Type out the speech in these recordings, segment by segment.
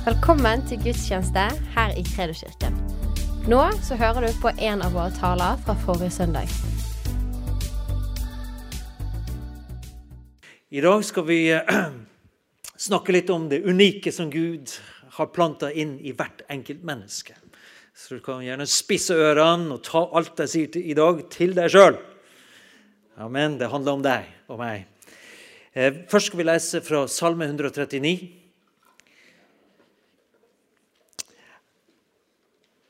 Velkommen til gudstjeneste her i Kredoskirken. Nå så hører du på en av våre taler fra forrige søndag. I dag skal vi eh, snakke litt om det unike som Gud har planta inn i hvert enkelt menneske. Så du kan gjerne spisse ørene og ta alt jeg sier i dag, til deg sjøl. Amen. Det handler om deg og meg. Eh, Først skal vi lese fra Salme 139.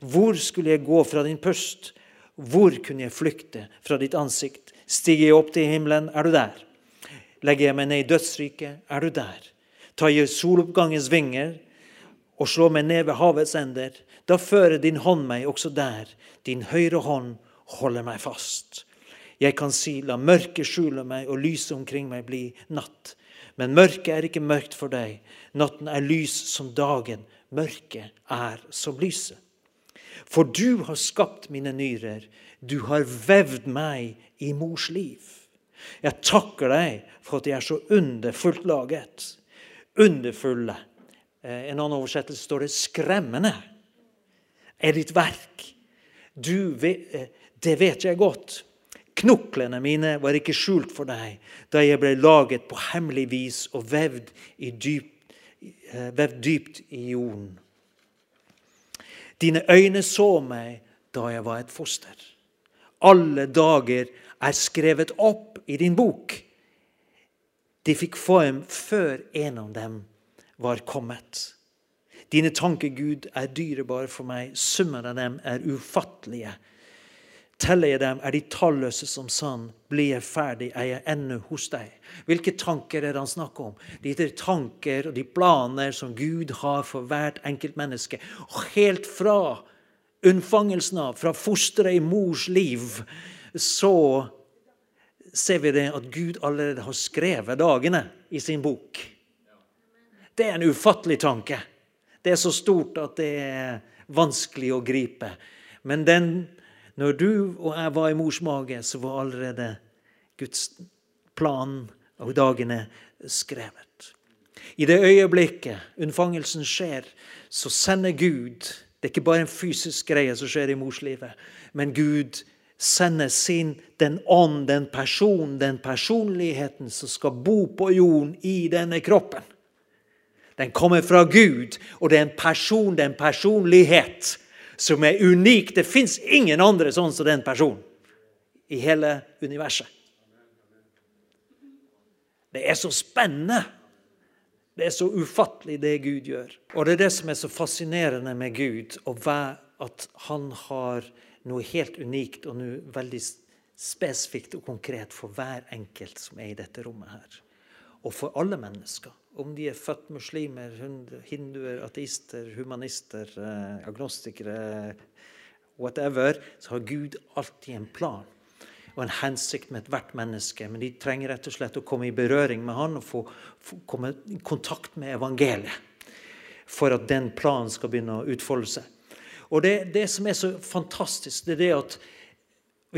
Hvor skulle jeg gå fra din pust? Hvor kunne jeg flykte fra ditt ansikt? Stiger jeg opp til himmelen, er du der. Legger jeg meg ned i dødsriket, er du der. Tar jeg soloppgangens vinger og slår meg ned ved havets ender, da fører din hånd meg også der. Din høyre hånd holder meg fast. Jeg kan si, la mørket skjule meg og lyset omkring meg bli natt. Men mørket er ikke mørkt for deg. Natten er lys som dagen. Mørket er som lyset. For du har skapt mine nyrer, du har vevd meg i mors liv. Jeg takker deg for at jeg er så underfullt laget. Underfulle. Eh, En annen oversettelse står det 'skremmende' er ditt verk. Du, eh, det vet jeg godt. Knoklene mine var ikke skjult for deg da jeg ble laget på hemmelig vis og vevd, i dyp, eh, vevd dypt i jorden. Dine øyne så meg da jeg var et foster. Alle dager er skrevet opp i din bok. De fikk form før en av dem var kommet. Dine tanker, Gud, er dyrebare for meg. Summen av dem er ufattelige. Teller jeg dem, er de talløse som sand. Blir jeg ferdig, er jeg ennå hos deg. Hvilke tanker er det han snakker om? De er tanker og de planer som Gud har for hvert enkelt menneske. Helt fra unnfangelsen av, fra fosteret i mors liv, så ser vi det at Gud allerede har skrevet dagene i sin bok. Det er en ufattelig tanke. Det er så stort at det er vanskelig å gripe. Men den, når du og jeg var i mors mage, så var allerede Guds plan og dagene skrevet. I det øyeblikket unnfangelsen skjer, så sender Gud Det er ikke bare en fysisk greie som skjer i morslivet, men Gud sender sin, den ånd, den person, den personligheten som skal bo på jorden i denne kroppen. Den kommer fra Gud, og det er en person, det er en personlighet som er unik. Det fins ingen andre sånn som den personen i hele universet. Det er så spennende. Det er så ufattelig, det Gud gjør. Og det er det som er så fascinerende med Gud, at han har noe helt unikt og noe veldig spesifikt og konkret for hver enkelt som er i dette rommet her. Og for alle mennesker. Om de er født muslimer, hinduer, ateister, humanister, eh, agnostikere, whatever, så har Gud alltid en plan og en hensikt med ethvert menneske. Men de trenger rett og slett å komme i berøring med han og få, få komme i kontakt med evangeliet for at den planen skal begynne å utfolde seg. Og det, det som er så fantastisk, det er det at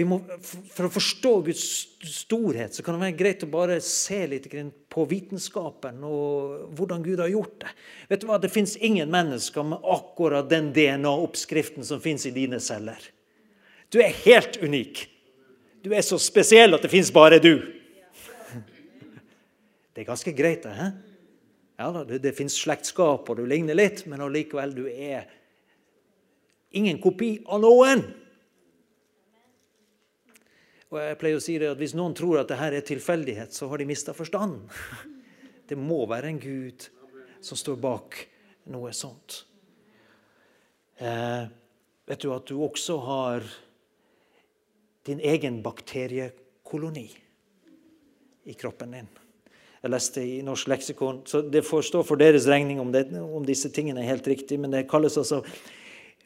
må, For å forstå Guds storhet så kan det være greit å bare se litt på vitenskapen og hvordan Gud har gjort det. Vet du hva? Det fins ingen mennesker med akkurat den DNA-oppskriften som fins i dine celler. Du er helt unik. Du er så spesiell at det fins bare du. Det er ganske greit, det. Ja, det, det fins slektskap, og du ligner litt, men allikevel, du er ingen kopi av noen. Og jeg pleier å si det at Hvis noen tror at dette er tilfeldighet, så har de mista forstanden. Det må være en Gud som står bak noe sånt. Eh, vet du at du også har din egen bakteriekoloni i kroppen din? Jeg leste i Norsk leksikon, så det får stå for deres regning om, det, om disse tingene er helt riktig, men det kalles altså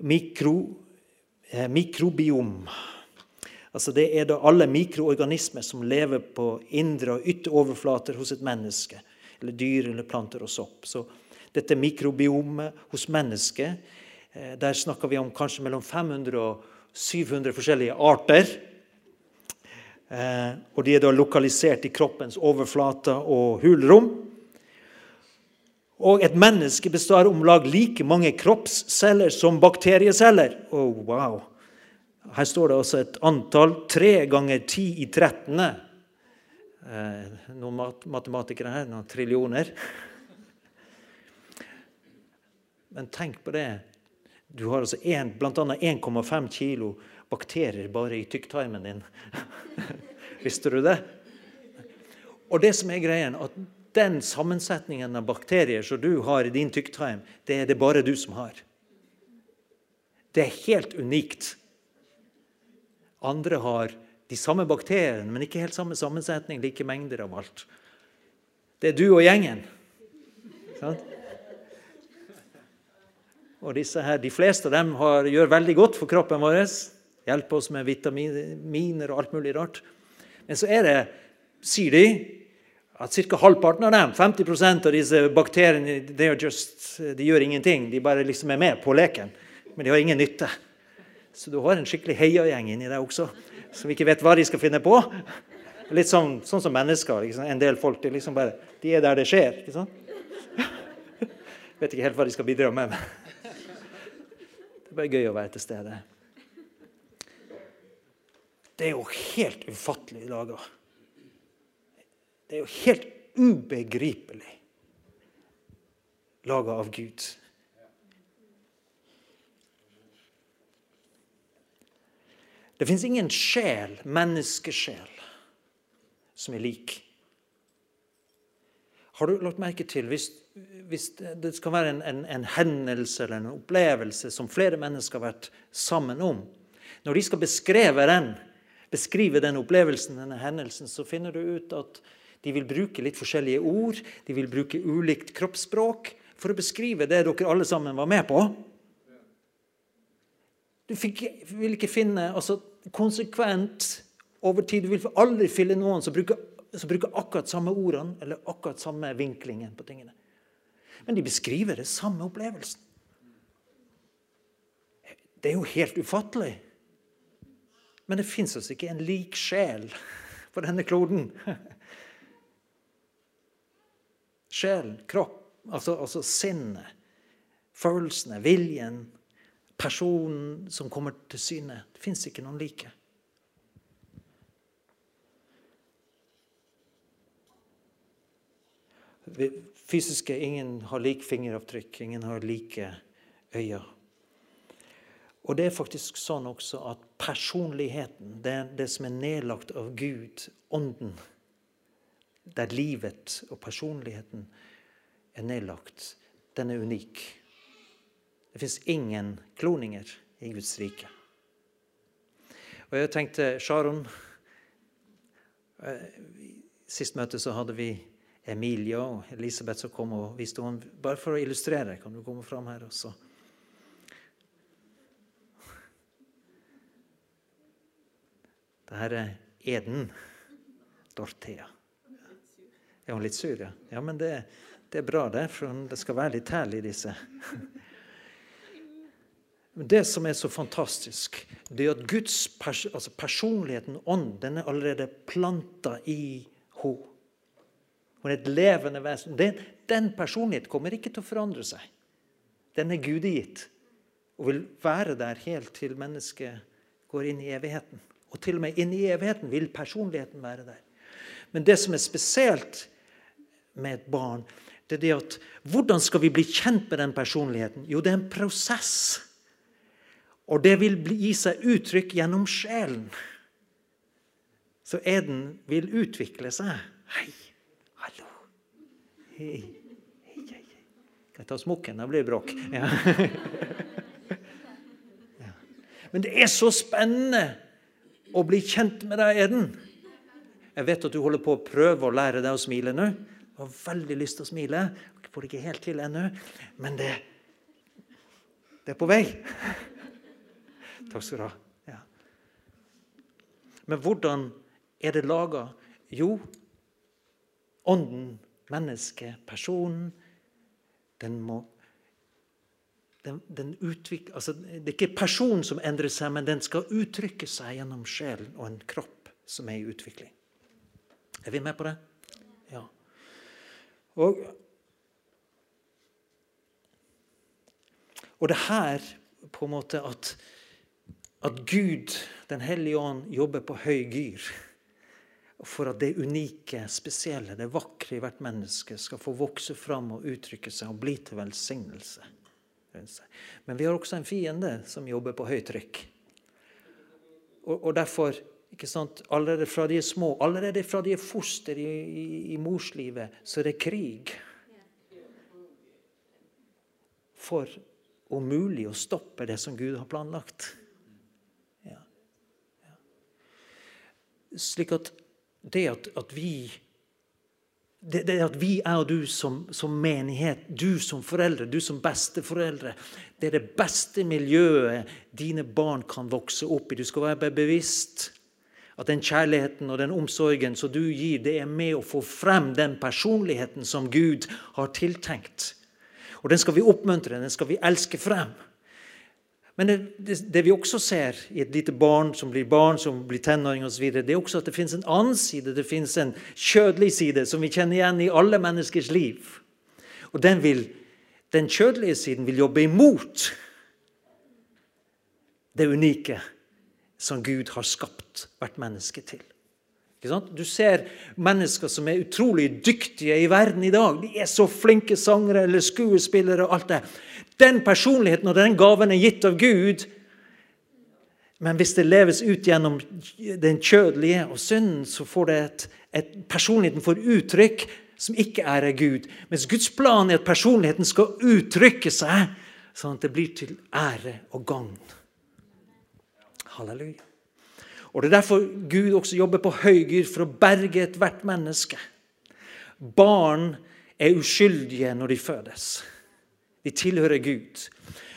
mikro, eh, mikrobiom. Altså Det er da alle mikroorganismer som lever på indre og ytre overflater hos et menneske. Eller dyr, eller planter og sopp. Så dette mikrobiomet hos mennesket, eh, der snakker vi om kanskje mellom 500 og 700 forskjellige arter. Eh, og de er da lokalisert i kroppens overflate og hulrom. Og et menneske består om lag like mange kroppsceller som bakterieceller. Oh, wow. Her står det altså et antall tre ganger ti i trettende. Eh, noen mat matematikere her, noen trillioner. Men tenk på det. Du har altså bl.a. 1,5 kilo bakterier bare i tykktarmen din. Visste du det? Og det som er greien, at den sammensetningen av bakterier som du har i din tykktarm, det er det bare du som har. Det er helt unikt. Andre har de samme bakteriene, men ikke helt samme sammensetning, like mengder av alt. Det er du og gjengen. Sånn? Og disse her, De fleste av dem har, gjør veldig godt for kroppen vår. Hjelper oss med vitaminer og alt mulig rart. Men så er det, sier de, at ca. halvparten av dem, 50% av disse bakteriene, just, de gjør ingenting. De bare liksom er med på leken, men de har ingen nytte. Så du har en skikkelig heiagjeng inni deg også, som ikke vet hva de skal finne på. Litt sånn, sånn som mennesker. Liksom. En del folk de, liksom bare, de er der det skjer. ikke sant? Vet ikke helt hva de skal bidra med. Det er bare gøy å være til stede. Det er jo helt ufattelig laga. Det er jo helt ubegripelig laga av Gud. Det fins ingen sjel, menneskesjel, som er lik. Har du lagt merke til hvis, hvis det skal være en, en, en, hendelse eller en opplevelse som flere mennesker har vært sammen om Når de skal beskrive den, beskrive den opplevelsen, denne hendelsen, så finner du ut at de vil bruke litt forskjellige ord. De vil bruke ulikt kroppsspråk for å beskrive det dere alle sammen var med på. Du fikk, vil ikke finne altså, konsekvent over tid. Du vil aldri finne noen som bruker, som bruker akkurat samme ordene eller akkurat samme vinklingen på tingene. Men de beskriver det samme opplevelsen. Det er jo helt ufattelig. Men det fins altså ikke en lik sjel på denne kloden. Sjelen, kropp, altså, altså sinnet, følelsene, viljen, personen som kommer til syne. Det fins ikke noen like. Fysiske ingen har lik fingeravtrykk, ingen har like øyne. Og det er faktisk sånn også at personligheten, det, det som er nedlagt av Gud, Ånden, der livet og personligheten er nedlagt, den er unik. Det fins ingen kloninger i Guds rike. Og jeg tenkte Sharon eh, Sist møte så hadde vi Emilie og Elisabeth som kom og viste henne. Bare for å illustrere, kan du komme fram her også? Dette er Eden Dorthea. Er hun litt sur, ja? Ja, men det, det er bra, det, for det skal være litt herlig, disse. Det som er så fantastisk, det er at Guds pers altså personligheten, ånd, den er allerede planta i henne. Hun er et levende vesen. Den, den personligheten kommer ikke til å forandre seg. Den er gudegitt og vil være der helt til mennesket går inn i evigheten. Og til og med inn i evigheten vil personligheten være der. Men det som er spesielt med et barn, det er det at hvordan skal vi bli kjent med den personligheten? Jo, det er en prosess. Og det vil gi seg uttrykk gjennom sjelen. Så Eden vil utvikle seg. Hei, hallo. Hei, hei, hei. Kan jeg ta smokken? Da blir det bråk. Ja. ja. Men det er så spennende å bli kjent med deg, Eden. Jeg vet at du holder på å prøve å lære deg å smile nå. har veldig lyst til å smile. Jeg får det ikke helt til ennå, men det, det er på vei. Takk skal du ha. Ja. Men hvordan er det laga? Jo, ånden, mennesket, personen, den må den, den utvikler, altså, Det er ikke personen som endrer seg, men den skal uttrykke seg gjennom sjelen og en kropp som er i utvikling. Er vi med på det? Ja. Og, og det her på en måte at, at Gud, Den hellige ånd, jobber på høy gyr for at det unike, spesielle, det vakre i hvert menneske skal få vokse fram og uttrykke seg og bli til velsignelse. Men vi har også en fiende som jobber på høytrykk. Og, og derfor ikke sant, Allerede fra de er små, allerede fra de er foster i, i, i morslivet, så er det krig. For om mulig å stoppe det som Gud har planlagt. Ja. Ja. Slik at det at, at vi det, det, at vi og du som, som, menighet, du som foreldre, du som besteforeldre Det er det beste miljøet dine barn kan vokse opp i. Du skal være bevisst at den kjærligheten og den omsorgen som du gir, det er med å få frem den personligheten som Gud har tiltenkt. Og den skal vi oppmuntre, den skal vi elske frem. Men det, det, det, vi også ser i et lite barn som blir barn, som blir tenåring osv., er også at det finnes en annen side, det finnes en kjødelig side, som vi kjenner igjen i alle menneskers liv. Og den, vil, den kjødelige siden vil jobbe imot det unike som Gud har skapt hvert menneske til. Du ser mennesker som er utrolig dyktige i verden i dag. De er så flinke sangere eller skuespillere og alt det. Den personligheten og den gaven er gitt av Gud. Men hvis det leves ut gjennom den kjødelige og synden, så får det et, et personligheten får uttrykk som ikke er av Gud. Mens Guds plan er at personligheten skal uttrykke seg sånn at det blir til ære og gagn. Halleluja. Og Det er derfor Gud også jobber på høygyr for å berge ethvert menneske. Barn er uskyldige når de fødes. De tilhører Gud.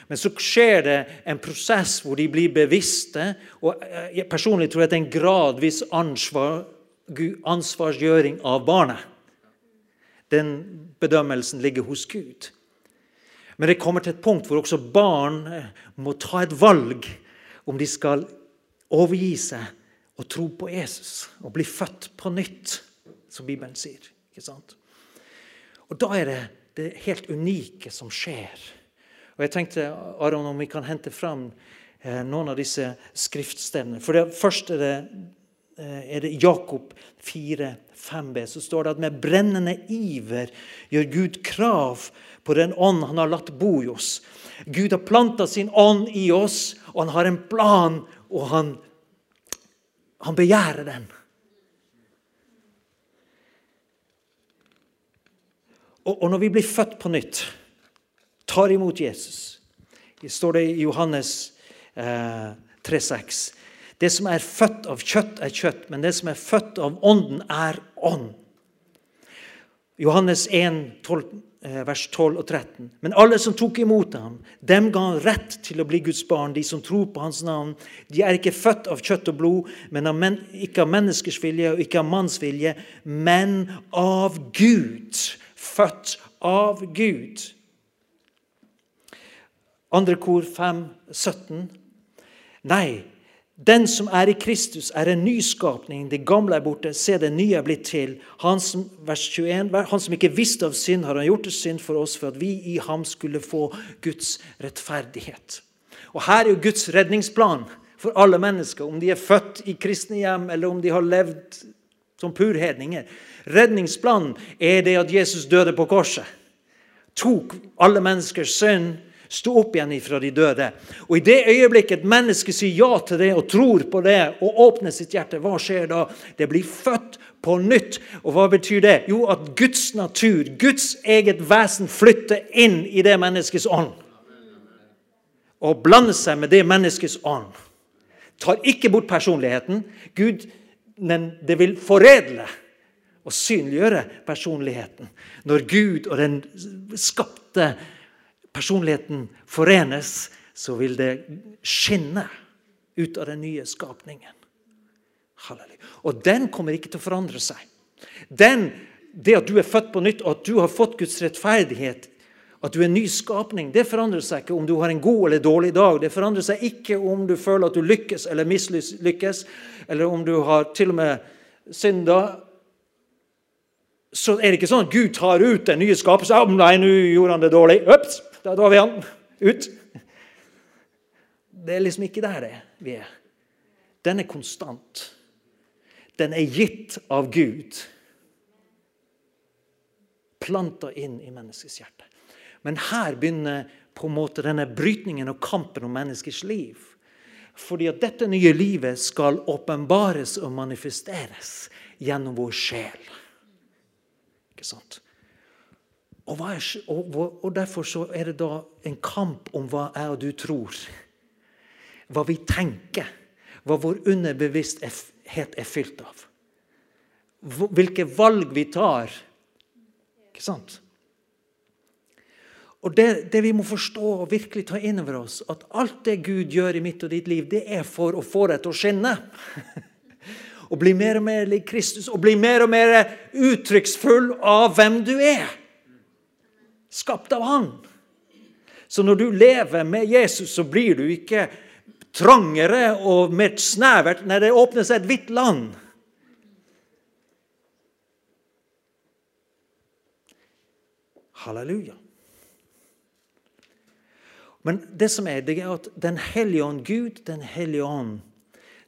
Men så skjer det en prosess hvor de blir bevisste. og eh, jeg Personlig tror jeg det er en gradvis ansvar, ansvarsgjøring av barnet. Den bedømmelsen ligger hos Gud. Men det kommer til et punkt hvor også barn eh, må ta et valg om de skal overgi seg og tro på Jesus og bli født på nytt, som Bibelen sier. Og da er det det helt unike som skjer. Og jeg tenkte Aron, om vi kan hente fram eh, noen av disse skriftstedene. For det, Først er det, eh, er det Jakob 4,5b. Så står det at med brennende iver gjør Gud krav på den ånd han har latt bo i oss. Gud har planta sin ånd i oss, og han har en plan og han, han begjærer den. Og, når vi blir født på nytt, tar imot Jesus Det står det i Johannes eh, 3,6. Det som er født av kjøtt, er kjøtt, men det som er født av ånden, er ånd. Johannes 1, 12, Eh, vers 12 og 13. Men alle som tok imot ham, dem ga han rett til å bli Guds barn, de som tror på hans navn. De er ikke født av kjøtt og blod, men av men, ikke av menneskers vilje og ikke av manns vilje, men av Gud. Født av Gud. Andre kor 5, 17. Nei, den som er i Kristus, er en nyskapning. Det gamle er borte, se det nye er blitt til. Han som, vers 21, han som ikke visste av synd, har han gjort til synd for oss, for at vi i ham skulle få Guds rettferdighet. Og Her er jo Guds redningsplan for alle mennesker, om de er født i kristne hjem, eller om de har levd som purhedninger. Redningsplanen er det at Jesus døde på korset. Tok alle menneskers synd sto opp igjen ifra de døde. Og I det øyeblikket et menneske sier ja til det og tror på det og åpner sitt hjerte, hva skjer da? Det blir født på nytt. Og hva betyr det? Jo, at Guds natur, Guds eget vesen, flytter inn i det menneskets ånd. Og blander seg med det menneskets ånd. Tar ikke bort personligheten. Gud, men det vil foredle og synliggjøre personligheten. Når Gud og den skapte personligheten forenes, så vil det skinne ut av den nye skapningen. Halleluja. Og den kommer ikke til å forandre seg. Den, det at du er født på nytt, og at du har fått Guds rettferdighet, at du er en ny skapning, det forandrer seg ikke om du har en god eller dårlig dag. Det forandrer seg ikke om du føler at du lykkes eller mislykkes, eller om du har til og med synda. Så er det ikke sånn at Gud tar ut den nye skapelsen. Nei, nå gjorde han det dårlig. Ups, da drar vi han ut. Det er liksom ikke der det vi er. Den er konstant. Den er gitt av Gud. Planta inn i menneskets hjerte. Men her begynner på en måte denne brytningen og kampen om menneskers liv. Fordi at dette nye livet skal åpenbares og manifesteres gjennom vår sjel. Ikke sant? Og, er, og, og, Derfor så er det da en kamp om hva jeg og du tror. Hva vi tenker. Hva vår underbevissthet er fylt av. Hvilke valg vi tar. Ikke sant? Og det, det, vi må forstå og virkelig ta inn over oss, at alt det Gud gjør i mitt og ditt liv, det er for å få deg til å skinne. og bli mer og mer lik Kristus og bli mer og mer uttrykksfull av hvem du er. Skapt av Han. Så når du lever med Jesus, så blir du ikke trangere og mer snevert. Nei, det åpner seg et hvitt land. Halleluja. Men det som er, det er at Den hellige ånd, Gud, Den hellige ånd,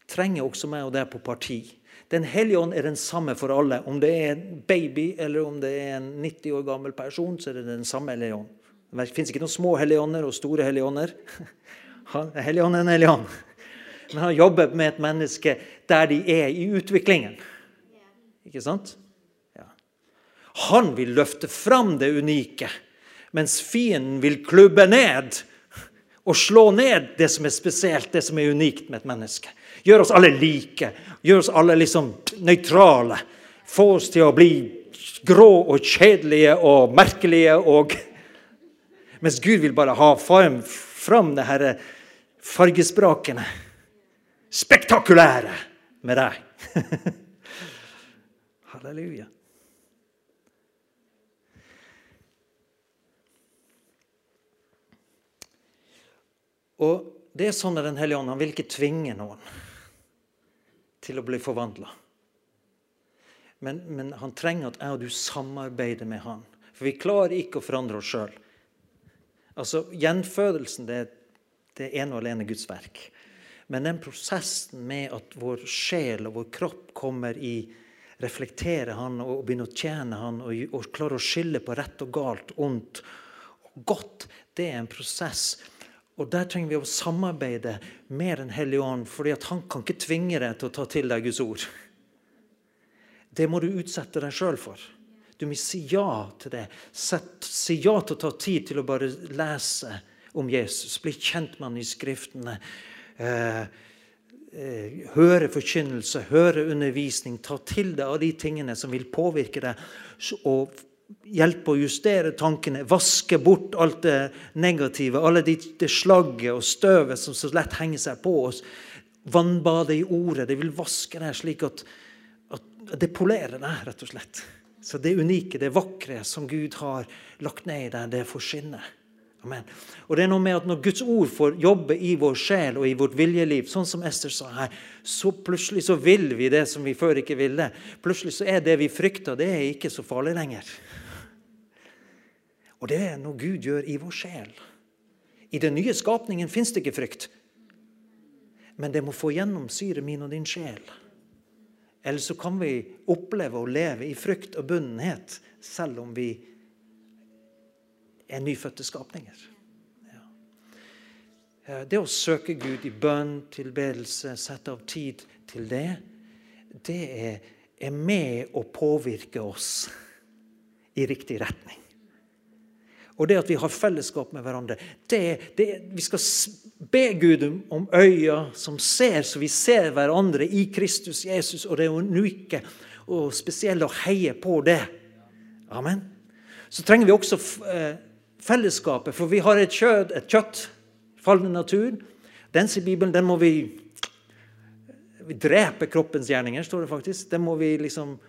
trenger også meg og deg på parti. Den hellige ånd er den samme for alle. Om det er en baby eller om det er en 90 år gammel person, så er det den samme hellige ånd. Det fins ikke noen små hellige ånder og store hellige ånder. Hellige ånd er en hellige ånd. Men han jobber med et menneske der de er i utviklingen. Ikke sant? Ja. Han vil løfte fram det unike, mens fienden vil klubbe ned og slå ned det som er spesielt, det som er unikt med et menneske. Gjør oss alle like. Gjør oss alle liksom nøytrale. Få oss til å bli grå og kjedelige og merkelige. og Mens Gud vil bare ha fram, fram det disse fargesprakene. Spektakulære med deg. Halleluja. Og det er sånn at Den hellige ånd han vil ikke tvinge noen til å bli forvandla. Men, men, han trenger at jeg og du samarbeider med han. For vi klarer ikke å forandre oss sjøl. Altså, gjenfødelsen det, det er ene og alene Guds verk. Men den prosessen med at vår sjel og vår kropp kommer i reflekterer han og begynner å tjene han og, og klarer å skille på rett og galt, ondt og godt, det er en prosess og Der trenger vi å samarbeide med Den hellige ånd, fordi han kan ikke tvinge deg til å ta til deg Guds ord. Det må du utsette deg sjøl for. Du må si ja til det. Sett, si ja til å ta tid til å bare lese om Jesus, bli kjent med han i Skriftene. Eh, eh, høre forkynnelse, høre undervisning. Ta til deg av de tingene som vil påvirke deg. og hjelpe å justere tankene, vaske bort alt det negative, alle det, det slagget og støvet som så lett henger seg på oss. Vannbade i ordet. Det vil vaske det slik at, at det polerer det, rett og slett. Så det unike, det vakre som Gud har lagt ned i deg, det får skinne. Amen. Og det er noe med at Når Guds ord får jobbe i vår sjel og i vårt viljeliv, sånn som Ester sa her, så plutselig så vil vi det som vi før ikke ville. Plutselig så er det vi frykter, det er ikke så farlig lenger. Og det er noe Gud gjør i vår sjel. I den nye skapningen fins det ikke frykt. Men det må få gjennomsyre min og din sjel. Eller så kan vi oppleve å leve i frykt og bunnenhet selv om vi er nyfødte skapninger. Ja. Det å søke Gud i bønn, tilbedelse, sette av tid til det, det er, er med å påvirke oss i riktig retning og det at vi har fellesskap med hverandre. Det, det, vi skal be Gud om øyne som ser, så vi ser hverandre i Kristus Jesus og det unike. og spesielle og heie på det. Amen. Så trenger vi også eh, fellesskapet, for vi har et kjøtt, et kjøtt fallende natur. Den sier Bibelen, den må vi Vi dreper kroppens gjerninger, står det faktisk. Den må vi liksom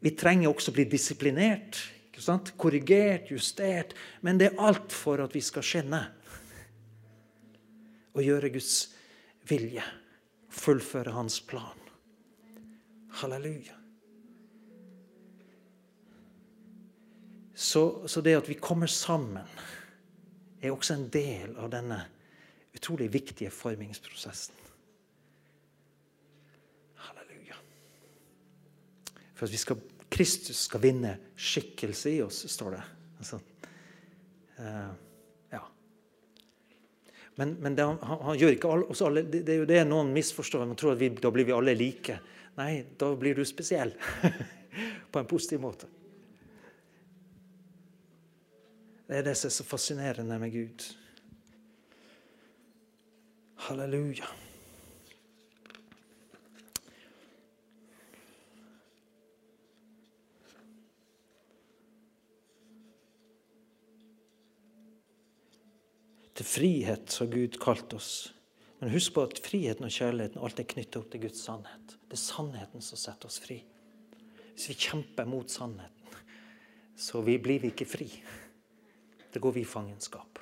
Vi trenger også å bli disiplinert. ikke sant? Korrigert, justert. Men det er alt for at vi skal skinne. Og gjøre Guds vilje. Fullføre Hans plan. Halleluja. Så, så det at vi kommer sammen, er også en del av denne utrolig viktige formingsprosessen. Halleluja. For at skal, Kristus skal vinne skikkelse i oss, står det. Altså, uh, ja. Men, men det, han, han, gjør ikke alle, alle det, det, er jo det noen misforstår. Man tror at vi, da blir vi alle like. Nei, da blir du spesiell. På en positiv måte. Det er det som er så fascinerende med Gud. Halleluja. Til frihet har Gud kalt oss. Men husk på at friheten og kjærligheten alltid er knyttet opp til Guds sannhet. Det er sannheten som setter oss fri. Hvis vi kjemper mot sannheten, så blir vi ikke fri. Da går vi i fangenskap.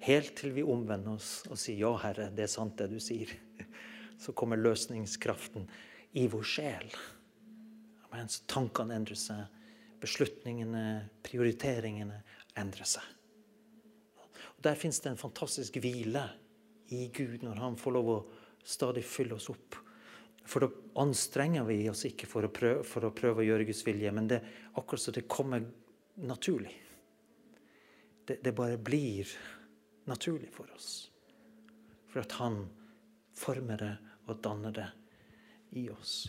Helt til vi omvender oss og sier 'Ja, Herre, det er sant, det du sier'. Så kommer løsningskraften i vår sjel. Mens tankene endrer seg, beslutningene, prioriteringene endrer seg. Og Der fins det en fantastisk hvile i Gud når Han får lov å stadig fylle oss opp. For da anstrenger vi oss ikke for å, prøve, for å prøve å gjøre Guds vilje, men det akkurat så det kommer naturlig. Det, det bare blir naturlig for oss. For at Han former det og danner det i oss.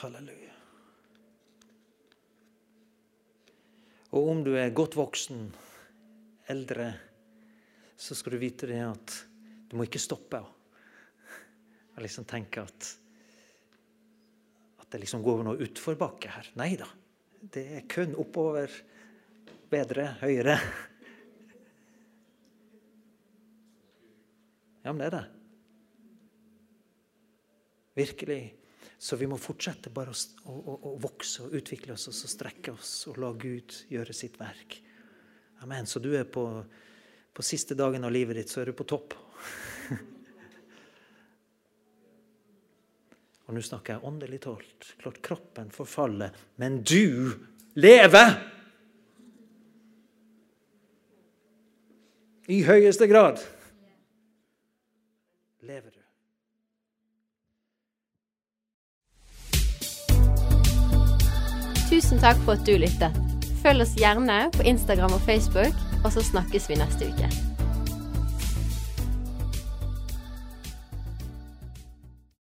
Halleluja. Og om du er godt voksen, eldre, så skal du vite det at du må ikke stoppe og liksom tenke at, at det liksom går noe utforbakke her. Nei da. Det er kun oppover, bedre, høyere. Ja, men det er det. Virkelig. Så vi må fortsette bare å, å, å vokse og utvikle oss og strekke oss og la Gud gjøre sitt verk. Amen. Så du er på, på siste dagen av livet ditt, så er du på topp. og nå snakker jeg åndelig talt. Klart kroppen forfaller, men du lever! I høyeste grad lever du. Tusen takk for at du lyttet. Følg oss gjerne på Instagram og Facebook, og så snakkes vi neste uke.